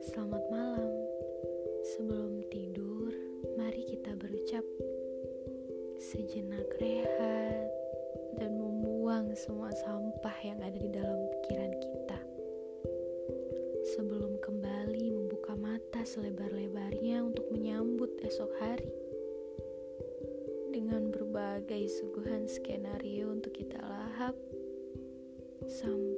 Selamat malam. Sebelum tidur, mari kita berucap sejenak rehat dan membuang semua sampah yang ada di dalam pikiran kita. Sebelum kembali membuka mata selebar-lebarnya untuk menyambut esok hari dengan berbagai suguhan skenario untuk kita lahap sampai